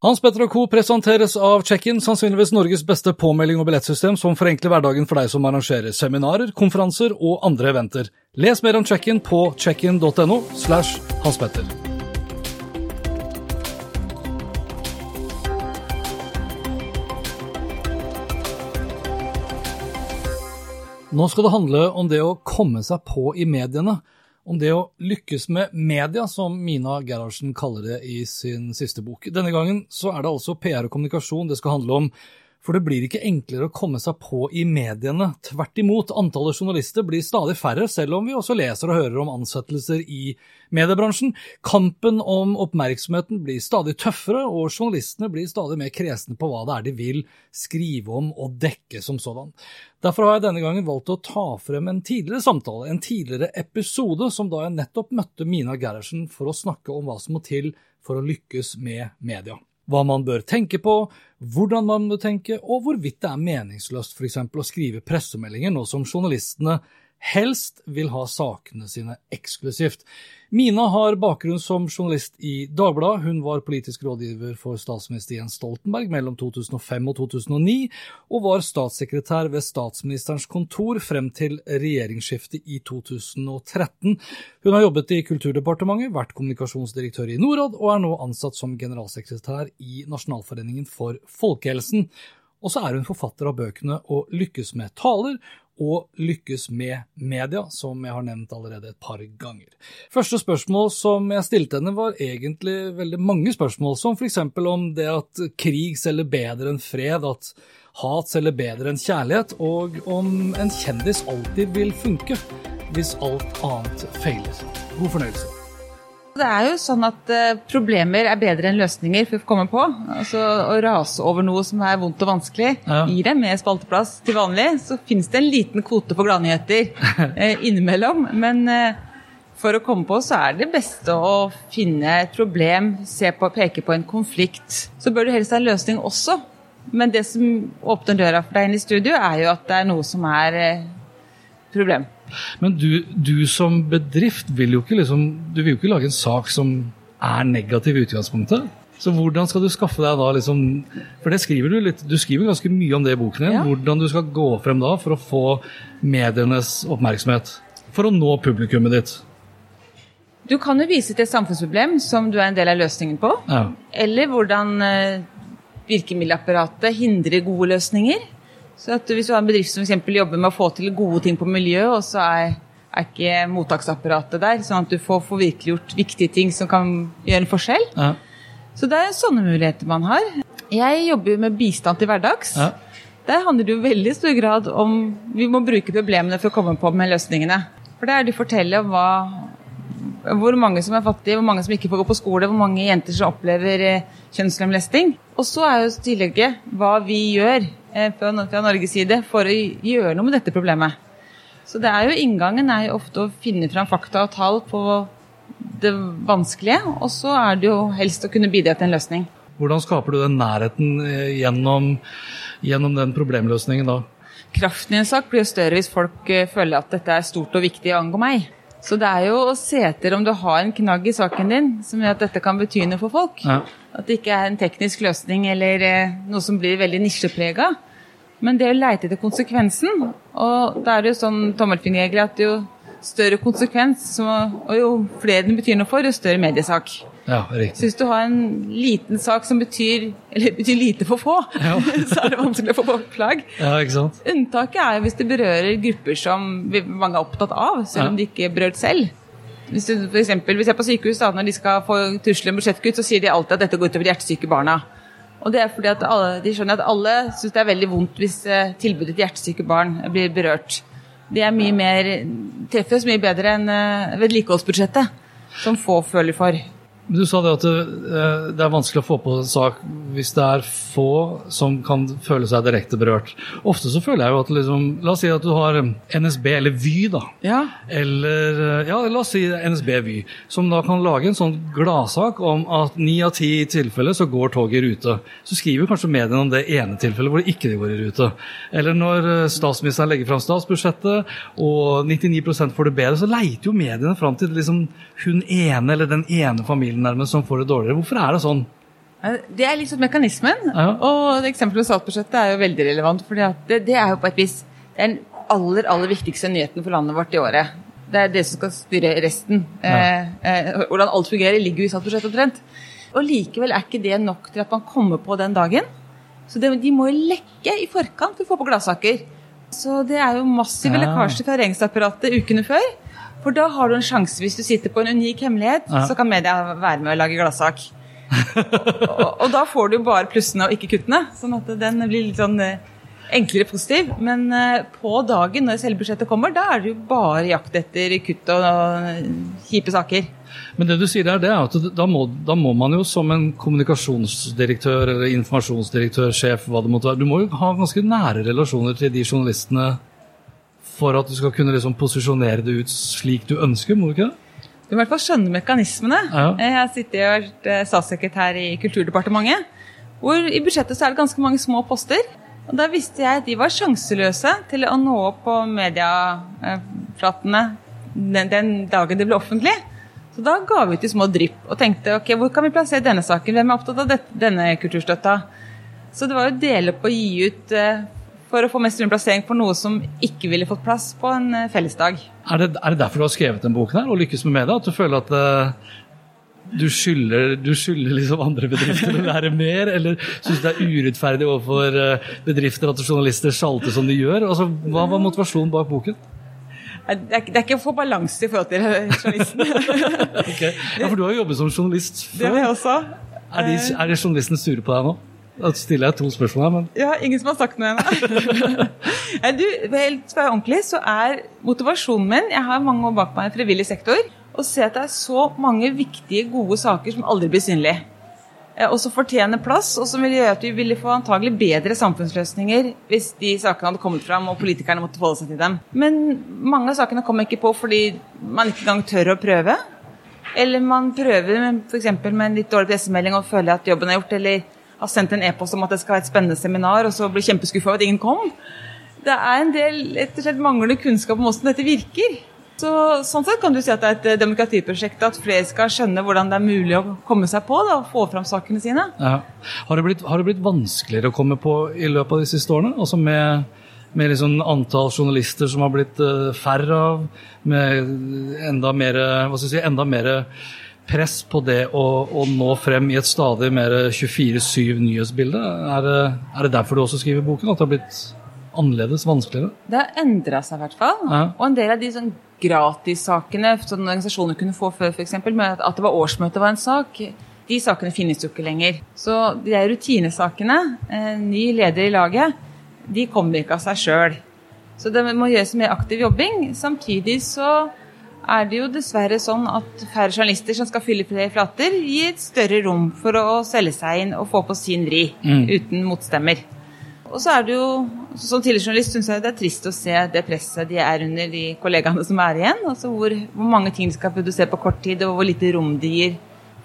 Hans Petter og Co. presenteres av Check-in, sannsynligvis Norges beste påmelding og billettsystem som forenkler hverdagen for deg som arrangerer seminarer, konferanser og andre eventer. Les mer om Check-in på checkin.no slash Hans Petter. Nå skal det handle om det å komme seg på i mediene. Om det å lykkes med media, som Mina Gerhardsen kaller det i sin siste bok. Denne gangen så er det altså PR og kommunikasjon det skal handle om. For det blir ikke enklere å komme seg på i mediene. Tvert imot, antallet journalister blir stadig færre, selv om vi også leser og hører om ansettelser i mediebransjen. Kampen om oppmerksomheten blir stadig tøffere, og journalistene blir stadig mer kresne på hva det er de vil skrive om og dekke som sådan. Derfor har jeg denne gangen valgt å ta frem en tidligere samtale, en tidligere episode, som da jeg nettopp møtte Mina Gerhardsen for å snakke om hva som må til for å lykkes med media hva man bør tenke på, hvordan man bør tenke, og hvorvidt det er meningsløst f.eks. å skrive pressemeldinger nå som journalistene helst vil ha sakene sine eksklusivt. Mina har bakgrunn som journalist i Dagbladet. Hun var politisk rådgiver for statsminister Jens Stoltenberg mellom 2005 og 2009, og var statssekretær ved statsministerens kontor frem til regjeringsskiftet i 2013. Hun har jobbet i Kulturdepartementet, vært kommunikasjonsdirektør i Norad, og er nå ansatt som generalsekretær i Nasjonalforeningen for folkehelsen. Og så er hun forfatter av bøkene Å lykkes med taler og lykkes med media, som jeg har nevnt allerede et par ganger. Første spørsmål som jeg stilte henne, var egentlig veldig mange spørsmål, som f.eks. om det at krig selger bedre enn fred, at hat selger bedre enn kjærlighet, og om en kjendis alltid vil funke hvis alt annet feiler. God fornøyelse. Det er jo sånn at uh, problemer er bedre enn løsninger for å komme på. Altså Å rase over noe som er vondt og vanskelig, ja. gir deg mer spalteplass til vanlig. Så finnes det en liten kvote for gladnyheter uh, innimellom. Men uh, for å komme på, så er det beste å finne et problem, se på, peke på en konflikt. Så bør du helst ha en løsning også. Men det som åpner døra for deg inn i studio, er jo at det er noe som er problem. Men du, du, som bedrift vil jo ikke liksom, du vil jo ikke lage en sak som er negativ i utgangspunktet. Så hvordan skal du skaffe deg da liksom For det skriver du litt Du skriver ganske mye om det i boken din. Ja. Hvordan du skal gå frem da for å få medienes oppmerksomhet. For å nå publikummet ditt. Du kan jo vise til et samfunnsproblem som du er en del av løsningen på. Ja. Eller hvordan eh, virkemiddelapparatet hindrer gode løsninger. Så Hvis du har en bedrift som for jobber med å få til gode ting på miljø, og så er, er ikke mottaksapparatet der, sånn at du får forvirkeliggjort viktige ting som kan gjøre en forskjell. Ja. Så det er sånne muligheter man har. Jeg jobber med bistand til hverdags. Ja. Der handler det jo veldig stor grad om Vi må bruke problemene for å komme på med løsningene. For det er de forteller om hva, hvor mange som er fattige, hvor mange som ikke får gå på skole, hvor mange jenter som opplever eh, kjønnslemlesting. Og så er jo tillegget hva vi gjør Eh, fra, Norges side for å gjøre noe med dette problemet. Så det er jo Inngangen er jo ofte å finne fram fakta og tall på det vanskelige, og så er det jo helst å kunne bidra til en løsning. Hvordan skaper du den nærheten eh, gjennom, gjennom den problemløsningen da? Kraften i en sak blir jo større hvis folk eh, føler at dette er stort og viktig og angår meg. Så det er jo å se etter om du har en knagg i saken din som gjør at dette kan bety noe for folk. Ja. At det ikke er en teknisk løsning eller eh, noe som blir veldig nisjeprega. Men det å leite etter konsekvensen, og da er det jo sånn tommelfingerregel at jo større konsekvens, og jo flere den betyr noe for, jo større mediesak. Ja, riktig. Så hvis du har en liten sak som betyr, eller betyr lite for få, ja. så er det vanskelig å få påklag. Ja, ikke sant? Unntaket er hvis det berører grupper som mange er opptatt av, selv om de ikke er berørt selv. Hvis du for eksempel, hvis jeg er på sykehus, da, når de skal få trusler om budsjettkutt, så sier de alltid at dette går utover de hjertesyke barna. Og det er fordi at alle, De skjønner at alle syns det er veldig vondt hvis eh, tilbudet til hjertesyke barn blir berørt. Det er mye mer, treffer oss mye bedre enn uh, vedlikeholdsbudsjettet, som få føler for. Du sa det at eh, det er vanskelig å få på en sak hvis det er få som kan føle seg direkte berørt. Ofte så føler jeg jo at liksom, La oss si at du har NSB, eller Vy, da. Ja. Eller ja, la oss si NSB Vy, som da kan lage en sånn gladsak om at ni av ti tilfeller så går toget i rute. Så skriver kanskje mediene om det ene tilfellet hvor det ikke går i rute. Eller når eh, statsministeren legger fram statsbudsjettet og 99% får det bedre, så leiter jo mediene fram til liksom hun ene eller den ene familien nærmest som får det dårligere. Hvorfor er det sånn? Det er liksom mekanismen. Ja. Og eksempelet med statsbudsjettet er jo veldig relevant. For det, det, er jo på et vis den aller, aller viktigste nyheten for landet vårt i året. Det er det som skal styre resten. Ja. Eh, eh, hvordan alt fungerer, ligger jo i statsbudsjettet omtrent. Og likevel er ikke det nok til at man kommer på den dagen. Så det, de må jo lekke i forkant for å få på gladsaker. Så det er jo massive ja. lekkasjer fra regjeringsapparatet ukene før. For da har du en sjanse, hvis du sitter på en unik hemmelighet, ja. så kan media være med å lage gladsak. og, og, da får du bare plussene og ikke kuttene. Sånn at den blir litt sånn eh, enklere positiv. Men uh, på dagen når selve budsjettet kommer, da er det jo bare jakt etter kutt og, og kjipe saker. Men det du sier der, det er at da må, da må, man jo som en kommunikasjonsdirektør eller informasjonsdirektør, sjef, hva det måtte være, du må jo ha ganske nære relasjoner til de journalistene for at du skal kunne liksom posisjonere det ut slik du ønsker, må du ikke det? Du må i hvert fall skjønne mekanismene. Ja. Jeg har sittet og vært eh, statssekretær i Kulturdepartementet, hvor i budsjettet så er det ganske mange små poster. Og Da visste jeg at de var sjanseløse til å nå opp på medieflatene den, den dagen det ble offentlig. Så da ga vi ut i små drypp og tenkte ok, hvor kan vi plassere denne saken? Hvem er opptatt av dette, denne kulturstøtta? Så det var jo å dele opp og gi ut eh, for å få mest mulig plassering for noe som ikke ville fått plass på en eh, fellesdag. Er det, er det derfor du har skrevet den boken her, og lykkes med det? At du føler at uh, du skylder, du skylder liksom andre bedrifter å lære mer, eller syns det er urettferdig overfor uh, bedrifter at journalister sjalter som de gjør? Altså, hva var motivasjonen bak boken? Det er, det er ikke å få balanse i forhold til journalisten. okay. Ja, For du har jo jobbet som journalist før. Det har jeg også. Er, de, er journalistene sure på deg nå? Da stiller jeg to spørsmål her, men Ja, ingen som har sagt noe ennå. du, helt for å være ordentlig, så er motivasjonen min Jeg har mange år bak meg i frivillig sektor. Å se at det er så mange viktige, gode saker som aldri blir synlige. Eh, og som fortjener plass, og som vil gjøre at vi ville få antagelig bedre samfunnsløsninger hvis de sakene hadde kommet fram og politikerne måtte forholde seg til dem. Men mange av sakene kommer ikke på fordi man ikke engang tør å prøve. Eller man prøver f.eks. med en litt dårlig pressemelding og føler at jobben er gjort, eller har sendt en e-post om at det skal være et spennende seminar, og så blir kjempeskuffa over at ingen kom. Det er en del og manglende kunnskap om hvordan dette virker. Så, sånn sett kan du si at det er et eh, demokratiprosjekt, at flere skal skjønne hvordan det er mulig å komme seg på da, og få fram sakene sine. Ja. Har, det blitt, har, det blitt, vanskeligere å komme på i løpet av de siste årene? Altså med, med liksom antall journalister som har blitt uh, færre av, med enda mer, hva skal jeg si, enda mer press på det å, å nå frem i et stadig mer 24-7 nyhetsbilde? Er, er, det derfor du også skriver boken? At det har blitt annerledes, vanskeligere? Det har endra seg i hvert fall. Ja. Og en del av de sånn gratissakene som organisasjoner kunne få før, f.eks., med at det var årsmøte var en sak, de sakene finnes jo ikke lenger. Så de der rutinesakene, eh, ny leder i laget, de kommer ikke av seg sjøl. Så det må gjøres mer aktiv jobbing. Samtidig så er det jo dessverre sånn at færre journalister som skal fylle flere flater, gir et større rom for å selge seg inn og få på sin vri, mm. uten motstemmer. Og så er det jo, Som tidligere journalist syns jeg det er trist å se det presset de er under, de kollegaene som er igjen. altså Hvor, hvor mange ting de skal produsere på kort tid, og hvor lite rom de gir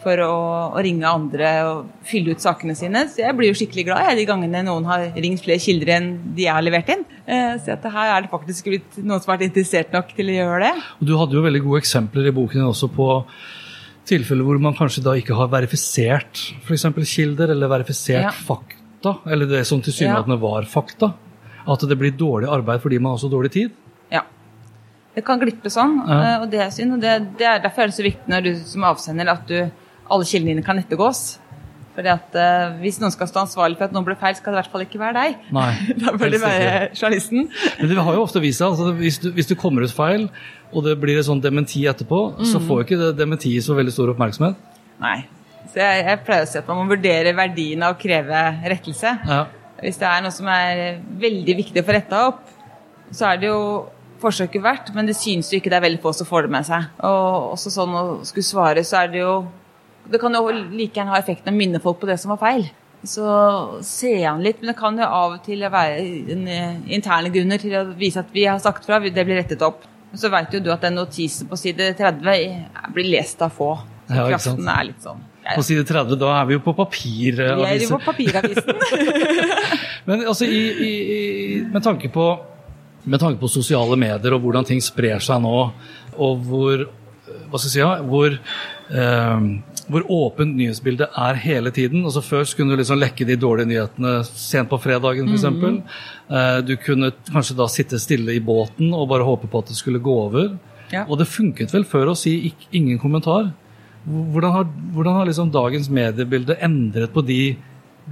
for å, å, ringe andre og fylle ut sakene sine. Så jeg blir jo skikkelig glad jeg, de gangene noen har ringt flere kilder enn de jeg har levert inn. Eh, så at her er det faktisk blitt noen som har vært interessert nok til å gjøre det. Og Du hadde jo veldig gode eksempler i boken din også på tilfeller hvor man kanskje da ikke har verifisert f.eks. kilder, eller verifisert ja. fakta, eller det som tilsynelatende ja. var fakta. At det blir dårlig arbeid fordi man har så dårlig tid. Ja. Det kan glippe sånn, ja. Eh, og det er synd. og det, det er Derfor er det så viktig når du som avsender at du alle kildene dine kan ettergås. Fordi at uh, Hvis noen skal stå ansvarlig for at noen ble feil, skal det i hvert fall ikke være deg. Nei, da bør det være journalisten. Men det har jo ofte vist seg altså, hvis, du, hvis du kommer ut feil, og det blir et sånn dementi etterpå, mm. så får ikke det dementiet så veldig stor oppmerksomhet. Nei. Så jeg, jeg, pleier å si at man må vurdere verdien av å kreve rettelse. Ja. Hvis det er noe som er veldig viktig å få retta opp, så er det jo forsøket verdt, men det synes jo ikke det er veldig få som får det med seg. Og også sånn å skulle svare, så er det jo det kan jo like gjerne ha effekten å minne folk på det som var feil. Så ser han litt, men det kan jo av og til være en, eh, interne grunner til å vise at vi har sagt fra, det blir rettet opp. Men så veit jo du at den notisen på side 30 blir lest av få. Så ja, kraften er litt sånn. På side 30, da er vi jo på papiravisen. Vi er jo på papiravisen. men altså, i, i, med, tanke på, med tanke på sosiale medier og hvordan ting sprer seg nå, og hvor hva skal jeg si, hvor, eh, hvor åpent nyhetsbildet er hele tiden. Altså Før kunne du liksom lekke de dårlige nyhetene sent på fredagen f.eks. Mm eh, du kunne kanskje da sitte stille i båten og bare håpe på at det skulle gå over. Ja. Og det funket vel før å si ingen kommentar. Hvordan har, hvordan har liksom dagens mediebilde endret på de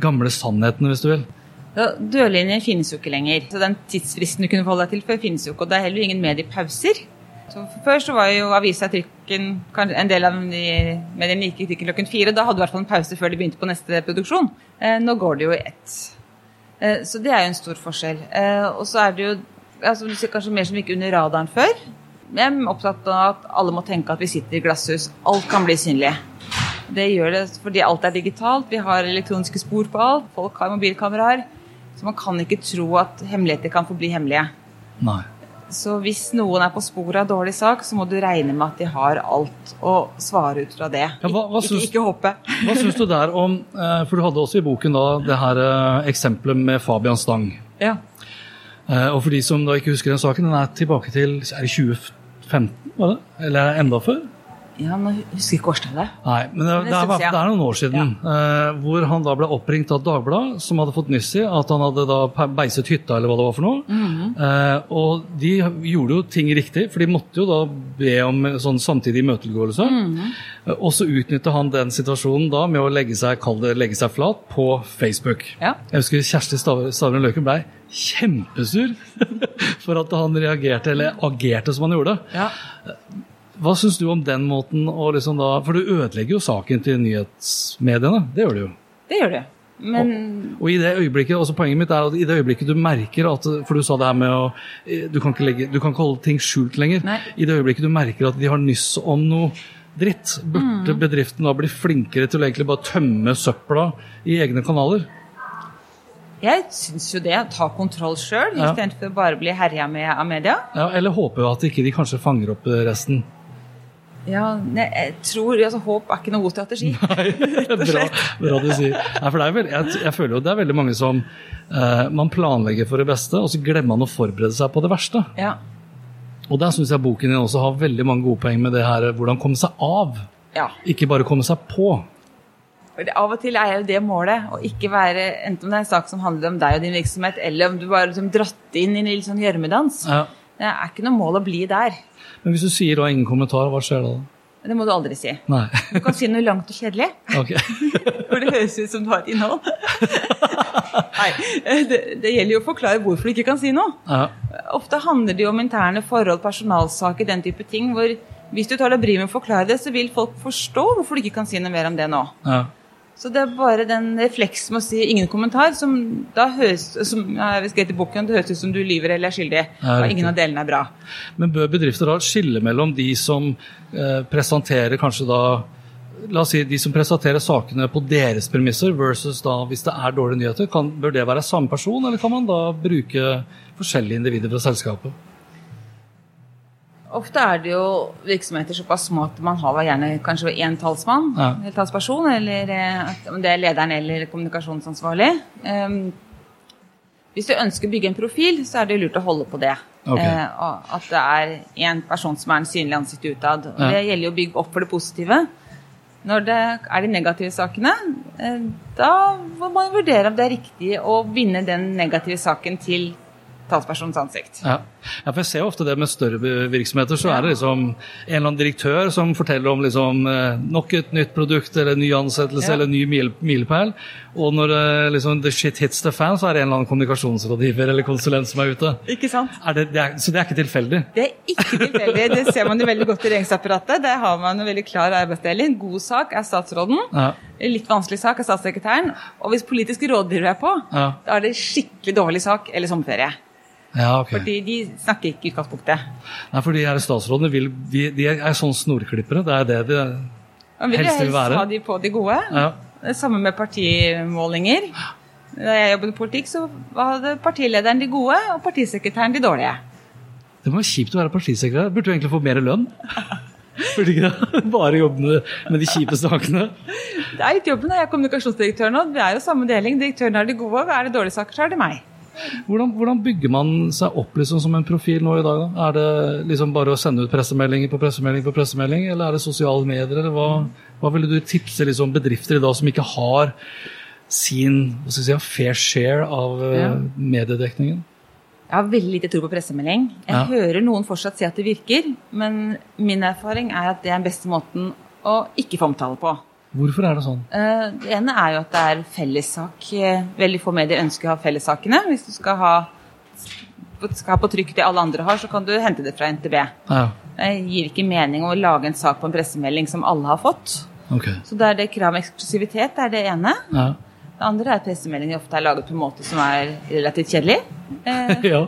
gamle sannhetene, hvis du vil? Ja, Dørlinjer finnes jo ikke lenger. så Den tidsfristen du kunne forholde deg til før, finnes jo ikke. Og det er heller ingen mediepauser. Så før så var jo avisa trykken En del av de mediene gikk i trykken klokken fire. Da hadde du i hvert fall en pause før de begynte på neste produksjon. Eh, nå går det jo i ett. Eh, så det er jo en stor forskjell. Eh, og så er det jo altså, du ser kanskje mer som gikk under radaren før. Jeg er opptatt av at alle må tenke at vi sitter i glasshus. Alt kan bli synlig. Det gjør det fordi alt er digitalt. Vi har elektroniske spor på alt. Folk har mobilkameraer. Så man kan ikke tro at hemmeligheter kan forbli hemmelige. Nei. Så hvis noen er på sporet av dårlig sak, så må du regne med at de har alt, og svare ut fra det. Ja, hva, hva syns, ikke, ikke håpe. hva syns du der om eh, For du hadde også i boken da det her eh, eksempelet med Fabian Stang. Ja. Eh, og for de som da ikke husker den saken, den er tilbake til er det 2015, var det? Eller enda før? Ja, nå husker ikke årstallet. Nei, men det, det, er, det, er, noen år siden. Ja. Eh, hvor han da ble oppringt av Dagbladet, som hadde fått nyss i at han hadde da beiset hytta, eller hva det var for noe. Mm -hmm. eh, og de gjorde jo ting riktig, for de måtte jo da be om sånn samtidig imøtegåelse. Mm -hmm. eh, og så utnytta han den situasjonen da med å legge seg, det, legge seg flat på Facebook. Ja. Jeg husker Kjersti Stavrum Løken blei kjempesur for at han reagerte, eller agerte som han gjorde. Ja. Hva syns du om den måten å liksom da For du ødelegger jo saken til nyhetsmediene. Det gjør du jo. Det gjør du. Men... Og, og, i det øyeblikket, også Poenget mitt er at i det øyeblikket du merker at For du sa det her med å Du kan ikke, legge, du kan ikke holde ting skjult lenger. Nei. I det øyeblikket du merker at de har nyss om noe dritt, burde mm. bedriften da bli flinkere til å egentlig bare tømme søpla i egne kanaler? Jeg syns jo det. Ta kontroll sjøl, ja. istedenfor å bare bli herja med av media. Ja, Eller håpe at ikke de kanskje fanger opp resten. Ja, nei, jeg tror altså, Håp er ikke noe god strategi. Nei, bra, bra du sier. Nei, for veld, jeg, jeg, føler jo det er veldig mange som eh, Man planlegger for det beste, og så glemmer man å forberede seg på det verste. Ja. Og der syns jeg boken din også har veldig mange gode poeng med det her hvordan komme seg av. Ja. Ikke bare komme seg på. Av og til er jo det målet, å ikke være enten om det er en sak som handler om deg og din virksomhet, eller om du bare liksom dratt inn i en litt sånn gjørmedans. Ja. Det er ikke noe mål å bli der. Men hvis du sier da ingen kommentar, hva skjer da? Det må du aldri si. Nei. Du kan si noe langt og kjedelig. Okay. For det høres ut som du har et innhold. Nei, det, det, gjelder jo å forklare hvorfor du ikke kan si noe. Ja. Ofte handler det jo om interne forhold, personalsaker, den type ting. hvor hvis du tar deg bryet med å forklare det, så vil folk forstå hvorfor du ikke kan si noe mer om det nå. Ja. Så det er bare den refleksen med å si 'ingen kommentar', som da høres som jeg skrevet i boken, det høres ut som du lyver eller er skyldig. Ja, og ingen av delene er bra. Men bør bedrifter da skille mellom de som eh, presenterer kanskje da La oss si de som presenterer sakene på deres premisser, versus da hvis det er dårlige nyheter. Kan, bør det være samme person, eller kan man da bruke forskjellige individer fra selskapet? Ofte er det jo virksomheter såpass små at man har gjerne kanskje én talsmann, ja. eller talsperson, eller eh, om det er lederen eller kommunikasjonsansvarlig. Um, hvis du ønsker å bygge en profil, så er det lurt å holde på det. Okay. Uh, at det er én person som er en synlig ansikt utad. Ja. Det gjelder jo å bygge opp for det positive. Når det er de negative sakene, uh, da må man vurdere om det er riktig å vinne den negative saken til talspersonens ansikt. Ja. Ja. for jeg ser ofte det med større virksomheter. Så er det liksom en eller annen direktør som forteller om liksom, eh, nok et nytt produkt eller ny ansettelse ja. eller ny milepæl. Og når det liksom, the shit hits the fan, så er det en eller annen kommunikasjonsrådgiver eller konsulent som er ute. Ikke sant? Det, det er, så det er ikke tilfeldig? Det er ikke tilfeldig. Det ser man jo veldig godt i regjeringsapparatet. Der har man en veldig klar arbeidsdeling. God sak er statsråden. Ja. Litt vanskelig sak er statssekretæren. Og hvis politiske rådgivere er på, ja. da er det skikkelig dårlig sak eller sommerferie. Ja, okay. Fordi de snakker ikke i utgangspunktet. Nei, for de her statsrådene vil, de, de er sånn snorklippere. Det er det de Man vil helst, helst ha de på de gode. Ja. Samme med partimålinger. Da jeg jobbet i politikk, så hadde partilederen de gode og partisekretæren de dårlige. Det må være kjipt å være partisekretær. Burde du egentlig få mer lønn? Burde ikke det? Bare jobbe med de kjipe sakene? Det er litt jobben. Jeg er kommunikasjonsdirektør nå. Vi er jo samme deling. Direktøren er de gode, og er det dårlige saker, så er det meg. Hvordan, hvordan, bygger man seg opp liksom som en profil nå i dag? Da? Er det liksom bare å sende ut pressemeldinger på pressemelding på pressemelding, eller er det sosiale medier? eller Hva, hva ville du tipse liksom bedrifter i dag som ikke har sin si, fair share av eh, ja. mediedekningen? Jeg har veldig lite tro på pressemelding. Jeg ja. hører noen fortsatt si at det virker, men min erfaring er at det er den beste måten å ikke få omtale på. Hvorfor er det sånn? Uh, det ene er jo at det er fellessak. Eh, veldig få medier ønsker å ha fellessakene. Hvis du skal ha, skal ha på trykk det alle andre har, så kan du hente det fra NTB. Ja. Det gir ikke mening å lage en sak på en pressemelding som alle har fått. Okay. Så det er det kravet om eksklusivitet det er det ene. Ja. Det andre er at pressemeldinger ofte er laget på en måte som er relativt kjedelig. Eh, ja.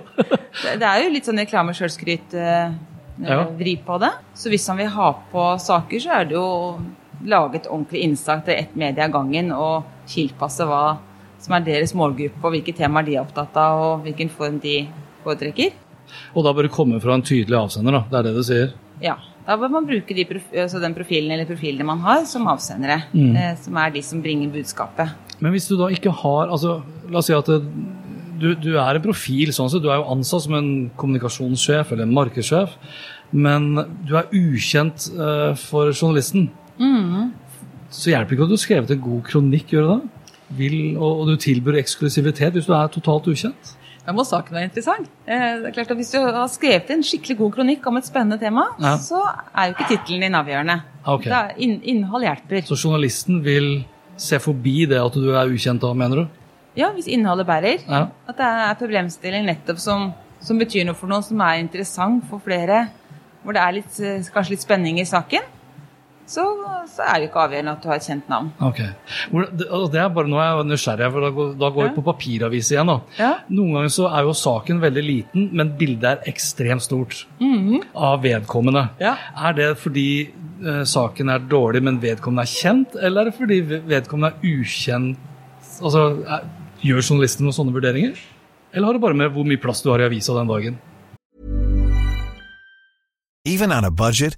det er jo litt sånn reklamesjølskryt eh, ja. på det. Så hvis han vil ha på saker, så er det jo laget ordentlig innsak til ett medie av gangen og tilpasse hva som er deres målgruppe, og hvilke temaer de er opptatt av, og hvilken form de foretrekker. Og da bør det komme fra en tydelig avsender, da. Det er det du sier? Ja. Da bør man bruke de altså den profilen eller profilene man har, som avsendere. Mm. Eh, som er de som bringer budskapet. Men hvis du da ikke har altså, La oss si at det, du, du, er en profil, sånn sett. Du er jo ansatt som en kommunikasjonssjef eller en markedssjef. Men du er ukjent eh, for journalisten. Mm. Så hjelper ikke at du har skrevet en god kronikk, gjør det da? Vil, og, og, du tilbyr eksklusivitet hvis du er totalt ukjent? Da må saken være interessant. Eh, det er klart at Hvis du har skrevet en skikkelig god kronikk om et spennende tema, ja. så er jo ikke tittelen din avgjørende. Okay. inn, innhold hjelper. Så journalisten vil se forbi det at du er ukjent da, mener du? Ja, hvis innholdet bærer. Ja. At det er problemstilling nettopp som, som, betyr noe for noen, som er interessant for flere. Hvor det er litt, eh, kanskje litt spenning i saken så, så, er det ikke avgjørende at du har et kjent navn. Ok. Det, altså, det er bare Nå er jeg nysgjerrig, for da går, da går ja. jeg på papiravis igjen. Ja. Noen ganger så er jo saken veldig liten, men bildet er ekstremt stort mm -hmm. av vedkommende. Ja. Er det fordi uh, saken er dårlig, men vedkommende er kjent, eller er det fordi vedkommende er ukjent? Altså, er, Gjør journalisten noen sånne vurderinger? Eller har det bare med hvor mye plass du har i avisa den dagen? Even on a budget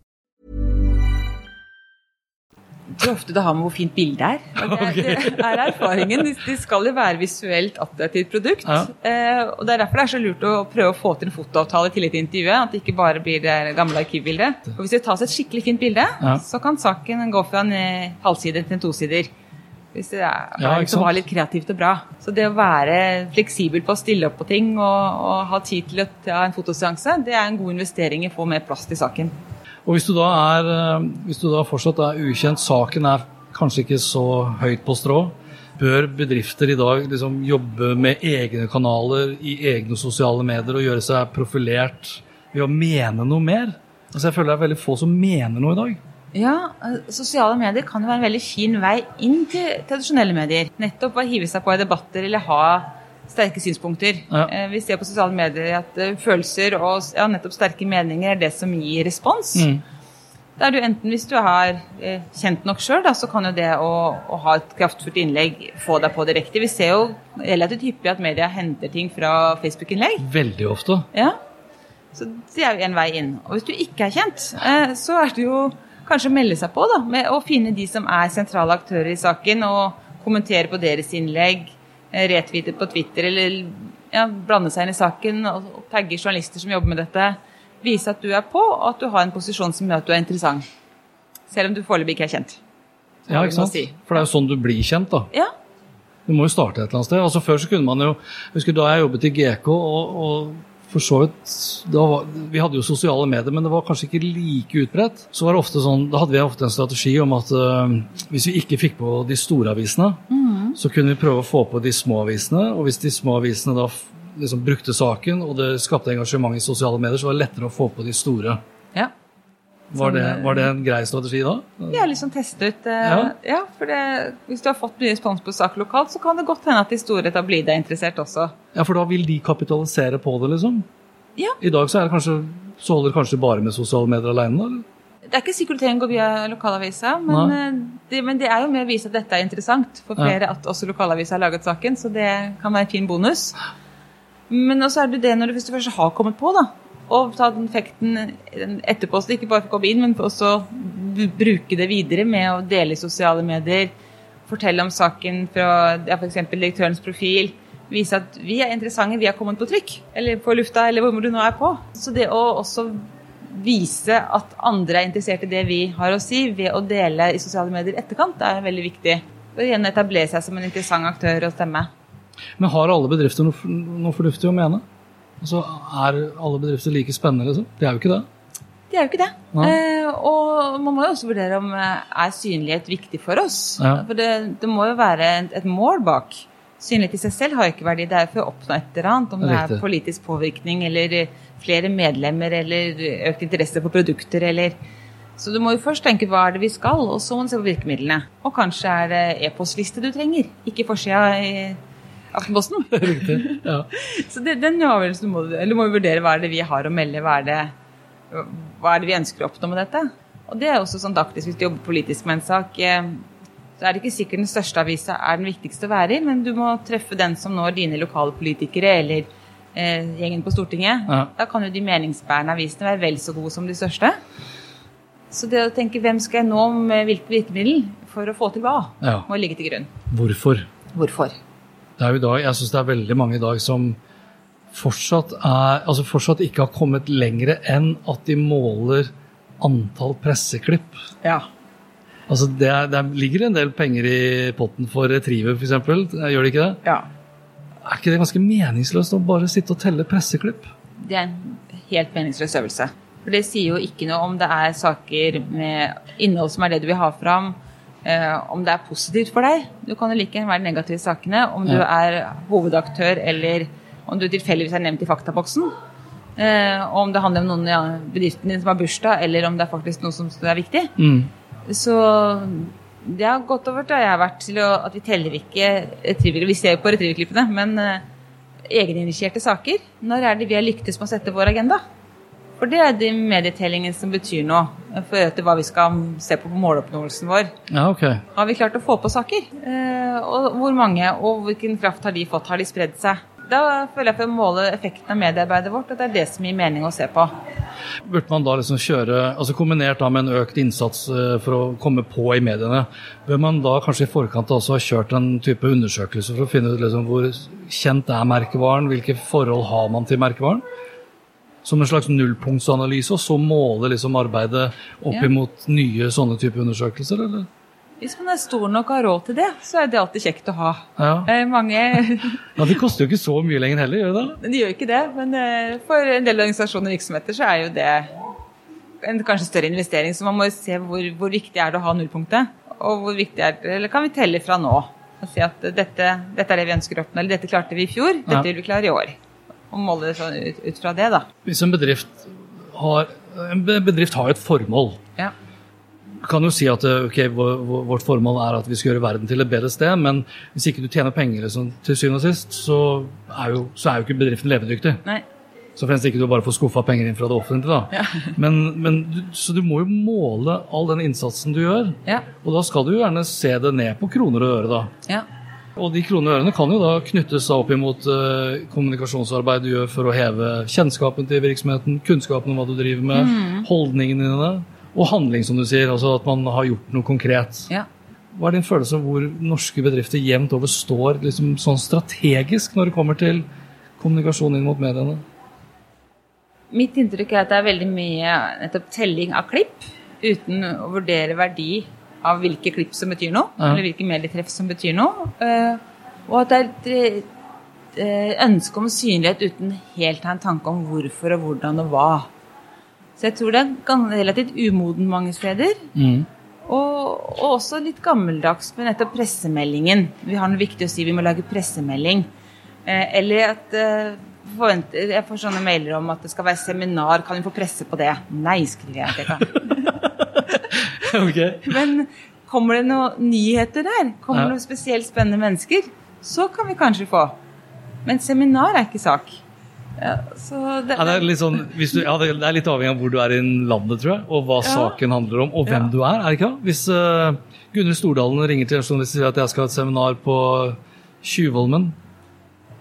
hvor ofte det har med hvor fint bildet er. Det, er, det er erfaringen. De skal jo være visuelt attraktivt produkt. Ja. Eh, og Det er derfor det er så lurt å prøve å få til en fotoavtale i et til intervjuet. At det ikke bare blir det gamle arkivbildet. Og Hvis det tas et skikkelig fint bilde, ja. så kan saken gå fra en eh, halvside til en tosider. Hvis det er, ja, som var litt kreativt og bra. Så det å være fleksibel på å stille opp på ting og, og ha tid til å ta en fotoseanse, det er en god investering i å få mer plass til saken. Og hvis du er, eh, hvis du da fortsatt er ukjent, saken er kanskje ikke så høyt på strå, bør bedrifter i dag liksom jobbe med egne kanaler i egne sosiale medier og gjøre seg profilert ved å mene noe mer? Altså Jeg føler det er veldig få som mener noe i dag. Ja, eh, sosiale medier kan jo være en veldig fin vei inn til tradisjonelle medier. Nettopp å hive seg på i debatter eller ha sterke synspunkter. Ja. Eh, vi ser på sosiale medier at uh, følelser og ja, nettopp sterke meninger er det som gir respons. Mm. Er det jo enten Hvis du er eh, kjent nok sjøl, så kan jo det å, å, ha et kraftfullt innlegg få deg på direkte. Vi ser jo relativt hyppig at media henter ting fra Facebook-innlegg. Veldig ofte. Ja. Så det er jo en vei inn. Og hvis du ikke er kjent, eh, så er det jo kanskje å melde seg på da, med å finne de som er sentrale aktører i saken, og kommentere på deres innlegg, eh, på Twitter, eller ja, blande seg inn i saken og tagge journalister som jobber med dette vise at du er på, og at du har en posisjon som gjør at du er interessant. Selv om du foreløpig ikke er kjent. Ja, ikke sant? Si. For det er jo sånn du blir kjent, da. Ja. Du må jo starte et eller annet sted. Altså Før så kunne man jo husker Da jeg jobbet i GK, og, og for så vidt var, Vi hadde jo sosiale medier, men det var kanskje ikke like utbredt. Så var det ofte sånn, Da hadde vi ofte en strategi om at uh, hvis vi ikke fikk på de store avisene, mm. Så kunne vi prøve å få på de små avisene. Og hvis de små avisene da liksom brukte saken, og det skapte engasjement i sosiale medier, så var det lettere å få på de store. Ja. Var det, var det, en grei strategi da? Ja, liksom teste ut. Uh, ja. ja. for det, Hvis du har fått mye respons på saker lokalt, så kan det godt hende at de store da blir deg interessert også. Ja, for da vil de kapitalisere på det, liksom? Ja. I dag så, er det kanskje, så holder det kanskje bare med sosiale medier alene? eller? Det er ikke sikkert du trenger å gå via lokalavisa, men, eh, det, men det er jo med å vise at dette er interessant for flere ja. at også lokalavisa har laget saken, så det kan være en fin bonus. Men også er det det når du først har kommet på, da. Og ta den effekten etterpå, så det ikke bare får komme inn, men også bruke det videre med å dele i sosiale medier. Fortelle om saken fra ja, f.eks. direktørens profil. Vise at vi er interessante, vi har kommet på trykk. Eller på lufta, eller hvor du nå er på. Så det å også vise at andre er interessert i det vi har å si, ved å dele i sosiale medier etterkant, er veldig viktig. Og igjen etablere seg som en interessant aktør og stemme. Men har alle bedrifter noe, noe fornuftig å mene? Altså, Er alle bedrifter like spennende? Liksom? De er jo ikke det. De er jo ikke det. Eh, og man må jo også vurdere om eh, er synlighet viktig for oss. Ja. For det, det, må jo være et, et, mål bak. Synlighet i seg selv har ikke verdi. Det er for å oppnå et eller annet. Om det er politisk påvirkning eller flere medlemmer eller økt interesse for produkter eller så du må jo først tenke hva er det vi skal, og så må du se på virkemidlene. Og kanskje er det e-postliste du trenger, ikke forsida i Aftenposten. Ja. Så det, den avgjørelsen må du eller må vi vurdere hva er det vi har å melde, hva er, det, hva er det vi ønsker å oppnå med dette. Og det er også sånn taktisk hvis du jobber politisk med en sak. Eh, så er det ikke sikkert den største avisa er den viktigste å være i, men du må treffe den som når dine lokale politikere eller eh, gjengen på Stortinget. Ja. Da kan jo de meningsbærende avisene være vel så gode som de største. Så det å tenke hvem skal jeg nå med hvilke virkemiddel for å få til hva, ja. må ligge til grunn. Hvorfor? Hvorfor? Det er jo i dag, Jeg syns det er veldig mange i dag som fortsatt, er, altså fortsatt ikke har kommet lenger enn at de måler antall presseklipp. Ja. Altså det, er, det, ligger en del penger i potten for Retriever f.eks., gjør det ikke det? Ja. Er ikke det ganske meningsløst å bare sitte og telle presseklipp? Det er en helt meningsløs øvelse. For det sier jo ikke noe om det er saker med innhold som er det du vil ha fram, eh, om det er positivt for deg. Du kan jo like gjerne være negativ i sakene. Om du er hovedaktør eller om du tilfeldigvis er nevnt i faktaboksen. Eh, om det handler om noen i ja, bedriften din som har bursdag, eller om det er faktisk noe som er viktig. Mm. Så det har gått over til jeg har vært til å, at vi teller ikke. Vi ser på retrieverklippene, men eh, egeninitierte saker. Når er det vi har lyktes med å sette vår agenda? For det er de medietellingen som betyr noe for etter hva vi skal se på på måloppnåelsen vår. Ja, okay. Har vi klart å få på saker? Eh, og hvor mange, og hvilken kraft har de fått? Har de spredd seg? Da føler jeg for å måle effekten av mediearbeidet vårt, at det er det som gir mening å se på. Burde man da liksom kjøre, altså Kombinert med en økt innsats eh, for å komme på i mediene, bør man da kanskje i forkant også ha kjørt en type undersøkelse for å finne ut liksom hvor kjent er merkevaren, hvilke forhold har man til merkevaren? som en slags nullpunktsanalyse, og så måle liksom arbeidet opp imot nye sånne type undersøkelser, eller? Hvis man er stor nok og har råd til det, så er det alltid kjekt å ha. Ja. Eh, mange Ja, Det koster jo ikke så mye lenger heller, gjør det det? De gjør ikke det, men eh, for en del organisasjoner og virksomheter så er jo det en kanskje større investering. Så man må se hvor, hvor viktig er det å ha nullpunktet, og hvor viktig er det, eller kan vi telle fra nå og si at dette, dette er det vi ønsker å oppnå, eller dette klarte vi i fjor, dette ja. vil vi klare i år og måle sånn ut, ut, fra det, da. Hvis en bedrift har En bedrift har et formål. Ja. Kan jo si at okay, vårt formål er at vi skal gjøre verden til et bedre sted, men hvis ikke du tjener penger liksom, til syvende og sist, så er, jo, så er jo ikke bedriften levedyktig. Nei. Så fremst ikke du bare får skuffa penger inn fra det offentlige. da. Ja. Men, men, så du må jo måle all den innsatsen du gjør. Ja. Og da skal du jo gjerne se det ned på kroner og øre. da. Ja. Og de kronene og ørene kan jo da knyttes opp imot uh, kommunikasjonsarbeid du gjør for å heve kjennskapen til virksomheten, kunnskapen om hva du driver med, mm. holdningene dine, og handling, som du sier. Altså at man har gjort noe konkret. Ja. Hva er din følelse av hvor norske bedrifter jevnt over står liksom, sånn strategisk når det kommer til kommunikasjon inn mot mediene? Mitt inntrykk er at det er veldig mye nettopp telling av klipp, uten å vurdere verdi av hvilke klipp som betyr noe, ja. eller hvilke medietreff som betyr noe. Eh, og at det er et eh, ønske om synlighet uten helt å ha en tanke om hvorfor og hvordan og hva. Så jeg tror det er relativt umoden mange steder. Mm. Og, og, også litt gammeldags med nettopp pressemeldingen. Vi har noe viktig å si, vi må lage pressemelding. Eh, eller at forventer, jeg får sånne mailer om at det skal være seminar, kan vi få presse på det? Nei, skriver jeg. Okay. Men kommer det noen nyheter der, kommer det ja. noen spesielt spennende mennesker, så kan vi kanskje få. Men seminar er ikke sak. Ja, det, ja, det, er sånn, du, ja, det, er litt avhengig av hvor du er i landet, tror jeg, og hva saken handler om, og hvem du er. er det ikke? Hvis uh, Gunhild Stordalen ringer til journalist og sier at jeg skal ha et seminar på Tjuvholmen,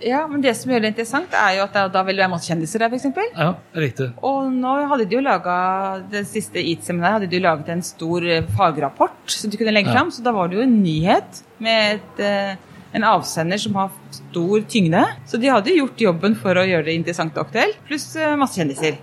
ja, men det som gjør det interessant, er jo at da, vil det være masse kjendiser der, f.eks. Ja, riktig. Og nå hadde de jo laga Det siste EAT-seminaret hadde de jo laget en stor eh, fagrapport som de kunne legge ja. fram, så da var det jo en nyhet med et, eh, en avsender som har stor tyngde. Så de hadde gjort jobben for å gjøre det interessant og aktuelt, pluss eh, masse kjendiser.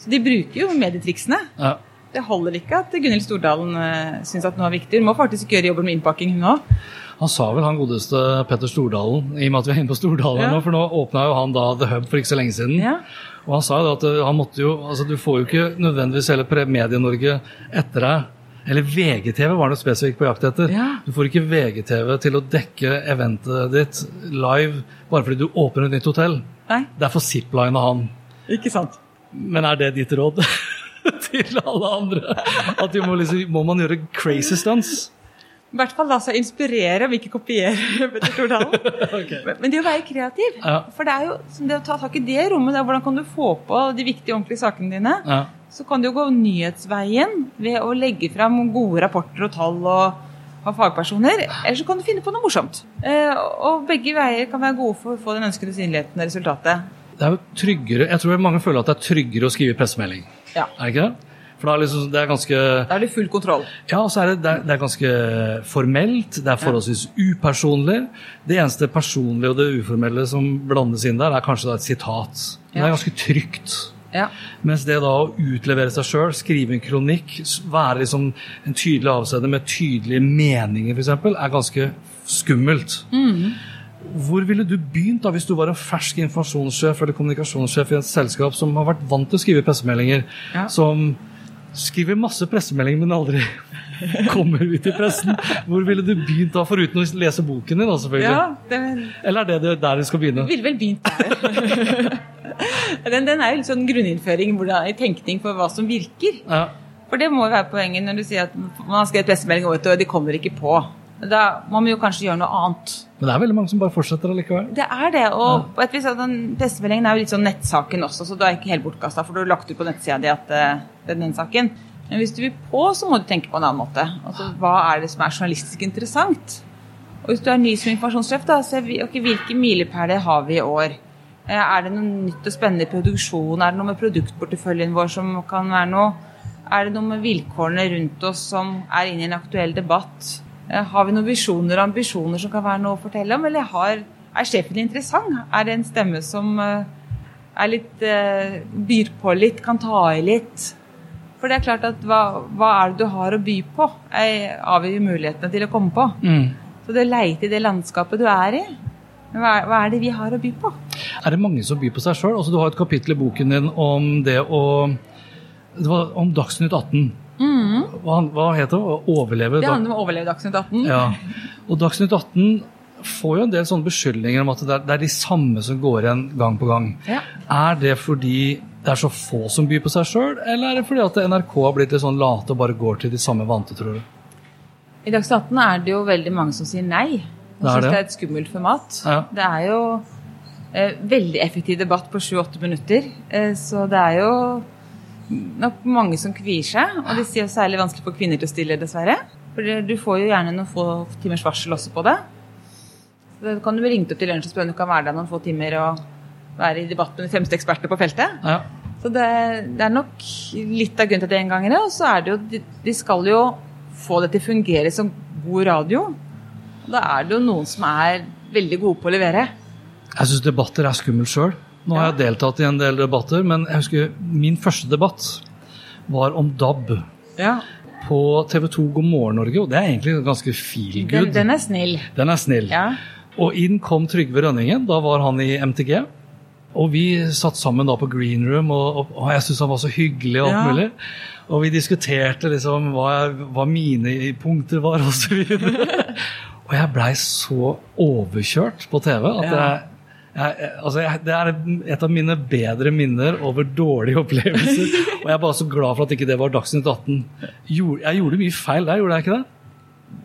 Så de bruker jo medietriksene. Ja. Det holder ikke at Gunhild Stordalen uh, syns at noe er viktig. Hun må faktisk gjøre jobben med innpakking, hun òg. Han sa vel han godeste Petter Stordalen, i og med at vi er inne på Stordalen ja. nå, for nå åpna jo han da The Hub for ikke så lenge siden. Ja. Og han sa jo at eh, han måtte jo altså Du får jo ikke nødvendigvis hele Medie-Norge etter deg. Eller VGTV var det spesifikt på jakt etter. Ja. Du får ikke VGTV til å dekke eventet ditt live bare fordi du åpner et nytt hotell. Nei. Derfor ziplina han. Ikke sant. Men er det ditt råd til alle andre? At må, liksom, må man gjøre crazy stunts? I hvert fall la seg inspirere, om ikke kopiere Petter Stordalen. okay. men, men det å være kreativ. Ja. For det er jo det å ta tak i det rommet, der, hvordan kan du få på de viktige, ordentlige sakene dine? Ja. Så kan du jo gå nyhetsveien ved å legge fram gode rapporter og tall og ha fagpersoner. Eller så kan du finne på noe morsomt. Eh, og begge veier kan være gode for å få den ønskede synligheten og resultatet. Det er jo tryggere, Jeg tror mange føler at det er tryggere å skrive pressemelding. Ja. Er det ikke det? For da er liksom, det er ganske Da er det full kontroll? Ja, og så er det, det, er, det er ganske formelt. Det er forholdsvis upersonlig. Det eneste personlige og det uformelle som blandes inn der, er kanskje et sitat. Men det er ganske trygt. Ja. Mens det da å utlevere seg sjøl, skrive en kronikk, være liksom en tydelig avsender med tydelige meninger f.eks., er ganske skummelt. Mm. Hvor ville du begynt da hvis du var en fersk informasjonssjef eller kommunikasjonssjef i et selskap som har vært vant til å skrive pressemeldinger, ja. som skriver masse pressemeldinger, men aldri kommer ut i pressen. Hvor ville du begynt da, foruten å lese boken din? da, selvfølgelig? Ja, det... Eller er det der du skal begynne? Ville vel begynt der. den, den, er jo litt sånn grunninnføring hvordan, i tenkning for hva som virker. Ja. For det må jo være poenget når du sier at man har skrevet pressemelding, og de kommer ikke på. Da må vi jo kanskje gjøre noe annet. Men det er veldig mange som bare fortsetter allikevel? Det er det. Og på et vis, den pressemeldingen er jo litt sånn nettsaken også, så du er ikke helt bortkasta, for du har lagt ut på nettsida di at det er den saken. Men hvis du vil på, så må du tenke på en annen måte. Altså, Hva er det som er journalistisk interessant? Og Hvis du er ny som informasjonssjef, da, se okay, hvilke milepæler har vi i år? Eh, er det noe nytt og spennende i produksjonen? Er det noe med produktporteføljen vår som kan være noe? Er det noe med vilkårene rundt oss som er inne i en aktuell debatt? Eh, har vi noen visjoner og ambisjoner som kan være noe å fortelle om? Eller har, er sjefen interessant? Er det en stemme som eh, er litt, eh, byr på litt, kan ta i litt? For det er klart at hva, hva er det du har å by på, avgjør mulighetene til å komme på. Mm. Så det å leite i det landskapet du er i, hva, hva, er det vi har å by på? Er det mange som byr på seg sjøl? Altså, du har et kapittel i boken din om det å det var om Dagsnytt 18. Mm. Hva, hva heter det? Overleve? Det handler om å overleve Dagsnytt 18. Ja. Og Dagsnytt 18 får jo en del sånne beskyldninger om at det er, det er de samme som går igjen gang på gang. Ja. Er det fordi det er så få som byr på seg sjøl, eller er det fordi at NRK har blitt litt sånn late og bare går til de samme vante, tror du? I Dagsnytt 18 er det jo veldig mange som sier nei. Jeg syns det, det er et skummelt format. Ja. Det er jo eh, veldig effektiv debatt på sju-åtte minutter. Eh, så det er jo nok mange som kvier seg. Og de sier særlig vanskelig for kvinner til å stille, dessverre. For du får jo gjerne noen få timers varsel også på det. Så da kan du bli ringt opp til lunsj og spørre om du kan være der noen få timer og være i debatt med de fremste eksperter på feltet. Ja. Så det, det, er nok litt av grunnen til at det er engangere. Og så er det jo de, de skal jo få det til å fungere som god radio. Da er det jo noen som er veldig gode på å levere. Jeg syns debatter er skummelt sjøl. Nå har jeg deltatt i en del debatter, men jeg husker min første debatt var om DAB. Ja. På TV 2 God morgen Norge, og det er egentlig ganske feel good. Den, den er snill. Den er snill. Ja. Og inn kom Trygve Rønningen. Da var han i MTG. Og vi satt sammen da på green room, og, og, jeg syntes han var så hyggelig. Og alt ja. mulig. Og vi diskuterte liksom hva, hva mine punkter var, og så videre. og jeg blei så overkjørt på TV at jeg, jeg, altså jeg, det er et av mine bedre minner over dårlige opplevelser. og jeg er bare så glad for at ikke det var Dagsnytt 18. Jeg gjorde mye feil der, gjorde jeg ikke det?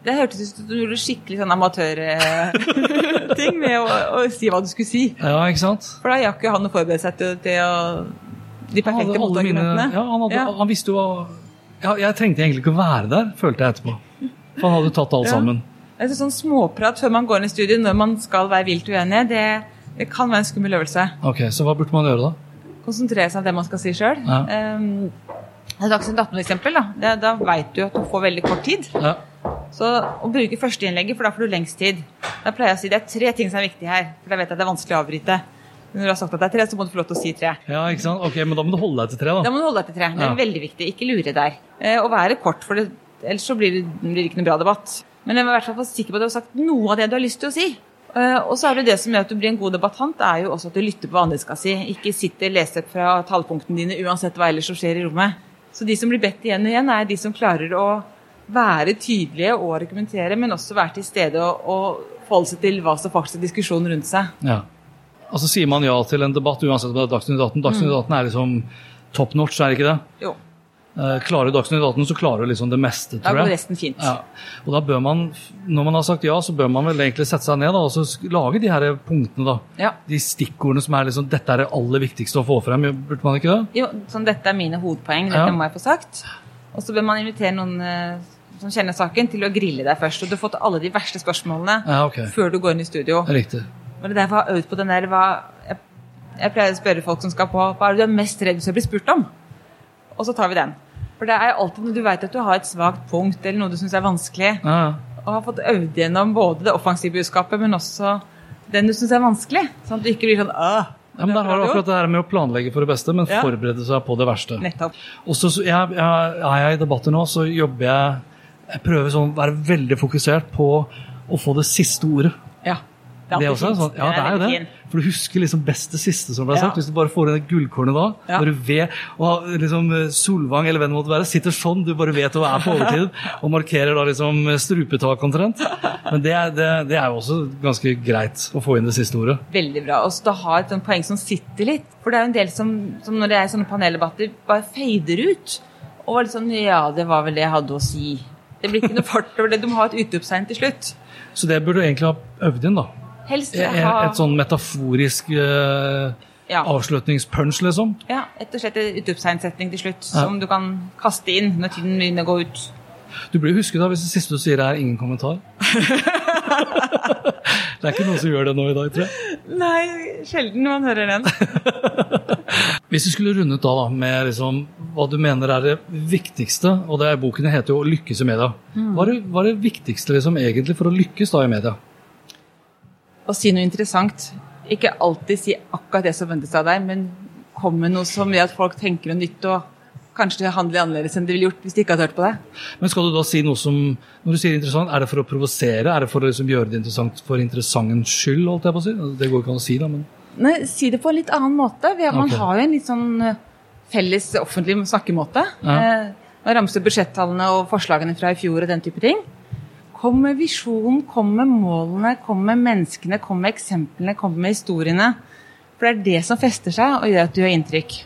Det hørtes ut som du gjorde skikkelig sånn amatørting med å, å, si hva du skulle si. Ja, ikke sant? For da gikk jo han å forberede seg til, til å, de perfekte motargumentene. Ja, han, hadde, ja. han, visste jo ja, Jeg trengte egentlig ikke å være der, følte jeg etterpå. For han hadde tatt alt ja. sammen. Det er sånn Småprat før man går inn i studio når man skal være vilt uenig, det, det, kan være en skummel øvelse. Ok, Så hva burde man gjøre da? Konsentrere seg om det man skal si sjøl. Ja. Um, Dagsnytt 18 eksempel, da, da, da veit du at du får veldig kort tid. Ja. Så å bruke førsteinnlegget, for da får du lengst tid. Da pleier jeg å si det er tre ting som er viktige her, for da vet jeg at det er vanskelig å avbryte. Når du har sagt at det er tre, så må du få lov til å si tre. Ja, ikke sant? Ok, Men da må du holde deg til tre, da. Da må du holde deg til tre. Det er ja. veldig viktig. Ikke lure der. Eh, og være kort, for det, ellers så blir det, blir det ikke noe bra debatt. Men jeg må i hvert fall være sikker på at du har sagt noe av det du har lyst til å si. Uh, og så er det det som gjør at du blir en god debattant, er jo også at du lytter på hva andre skal si. Ikke sitter og leser fra tallpunktene dine uansett hva ellers som skjer i rommet. Så de som blir bedt igjen og igjen, er de som klarer å være tydelige og argumentere, men også være til stede og, og forholde seg til hva som faktisk er diskusjonen rundt seg. Ja. Altså Sier man ja til en debatt uansett om det er Dagsnytt 18? Dagsnytt 18 mm. er liksom top notch, er det ikke det? Jo. Eh, klarer Dagsnytt 18, så klarer du liksom det meste, tror jeg. Da går resten fint. Ja. Og da bør man, Når man har sagt ja, så bør man vel egentlig sette seg ned da, og så lage de her punktene. da. Ja. De stikkordene som er liksom Dette er det aller viktigste å få frem. Burde man ikke det? Jo, sånn dette er mine hovedpoeng. Dette ja. må jeg få sagt. Og så bør man invitere noen eh, som kjenner saken, til å grille deg først. Og du har fått alle de verste spørsmålene ja, okay. før du går inn i studio. Riktig. Men det er derfor jeg har øvd på den der hva, jeg, jeg, pleier å spørre folk som skal på, hva er det du er mest redd for å bli spurt om? Og så tar vi den. For det er alltid når du vet at du har et svakt punkt eller noe du syns er vanskelig, ja. og har fått øvd gjennom både det offensive budskapet, men også den du syns er vanskelig. Sånn at du ikke blir sånn Åh, ja, men Da har du akkurat det her med å planlegge for det beste, men ja. forberede seg på det verste. Nettopp. Og så jeg, jeg, Er jeg i debatter nå, så jobber jeg jeg prøver sånn å være veldig fokusert på å få det siste ordet. Ja. Det er, det også, sånn, ja, det er jo det. For du husker liksom best det siste som ble sagt. Hvis du bare får inn det gullkornet da, ja. når du vet, og liksom Solvang eller hvem det måtte være, sitter sånn, du bare vet hva er på overtid, og markerer da liksom strupetak omtrent. Men det, det, det, er jo også ganske greit å få inn det siste ordet. Veldig bra. Og så ha et poeng som sitter litt. For det er jo en del som, som når det er sånne paneldebatter, bare fader ut. Og var litt sånn Ja, det var vel det jeg hadde å si. Det blir ikke noe fart over det. Du må ha et utropstegn til slutt. Så det burde du egentlig ha øvd inn, da? Helst ha... Et, et sånn metaforisk uh, ja. avslutningspunch, liksom? Ja, rett og slett en utropstegnsetning til slutt ja. som du kan kaste inn når tiden begynner å gå ut. Du blir husket da hvis det siste du sier er 'ingen kommentar'. det er ikke noen som gjør det nå i dag, tror jeg. Nei, sjelden man hører den. hvis du skulle rundet da, da med liksom, hva du mener er det viktigste, og det er boken heter jo lykkes i media'. Mm. Hva, er det, hva er det viktigste liksom, egentlig for å lykkes da i media? Å si noe interessant. Ikke alltid si akkurat det som ventes av deg, men kom med noe som gjør at folk tenker noe nytt. og kanskje handler annerledes enn de ville gjort hvis de ikke hadde hørt på det. Men skal du da si noe som Når du sier interessant, er det for å provosere? Er det for å liksom gjøre det interessant for interessantens skyld? holdt jeg på å si? Det går ikke an å si, da, men Nei, si det på en litt annen måte. Man okay. har jo en litt sånn eh, felles offentlig snakkemåte. Ja. Eh, man ramser budsjettallene og forslagene fra i fjor og den type ting. Kom med visjonen, kom med målene, kom med menneskene, kom med eksemplene, kom med historiene. For det er det som fester seg og gjør at du gjør inntrykk.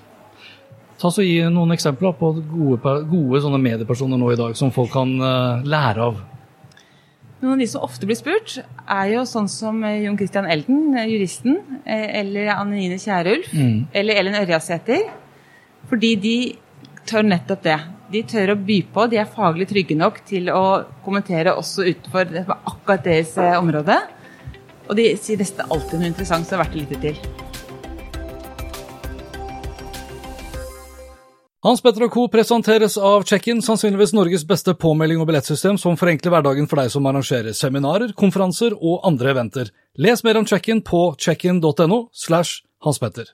Ta så Gi noen eksempler på gode, gode mediepersoner nå i dag som folk kan uh, lære av. Noen av de som ofte blir spurt, er jo sånn som eh, Jon Christian Elden, eh, juristen, eller Anne Nine Kierulf, mm. eller Ellen Ørjasæter. Fordi de tør nettopp det. De tør å by på, de er faglig trygge nok til å kommentere også utenfor akkurat deres område. Og de sier nesten alltid noe interessant som er verdt å lytte til. Hans Petter og Co. presenteres av Check-in, sannsynligvis Norges beste påmelding og billettsystem som forenkler hverdagen for deg som arrangerer seminarer, konferanser og andre eventer. Les mer om Check-in på checkin.no slash Hans Petter.